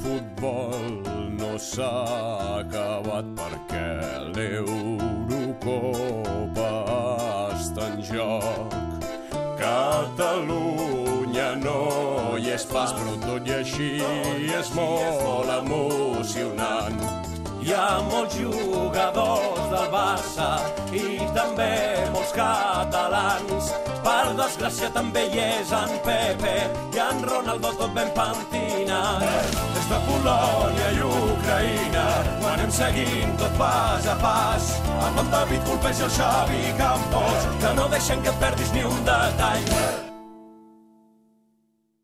futbol no s'ha acabat perquè l'Eurocopa està en joc. Catalunya no hi és pas, però tot i així és molt emocionant. Hi ha molts jugadors del Barça i també molts catalans. Per desgràcia també hi és en Pepe i en Ronaldo tot ben pentinat. Des de Polònia i Ucraïna ho anem seguint tot pas a pas. Amb en David Colpés i el Xavi Campos que no deixen que et perdis ni un detall.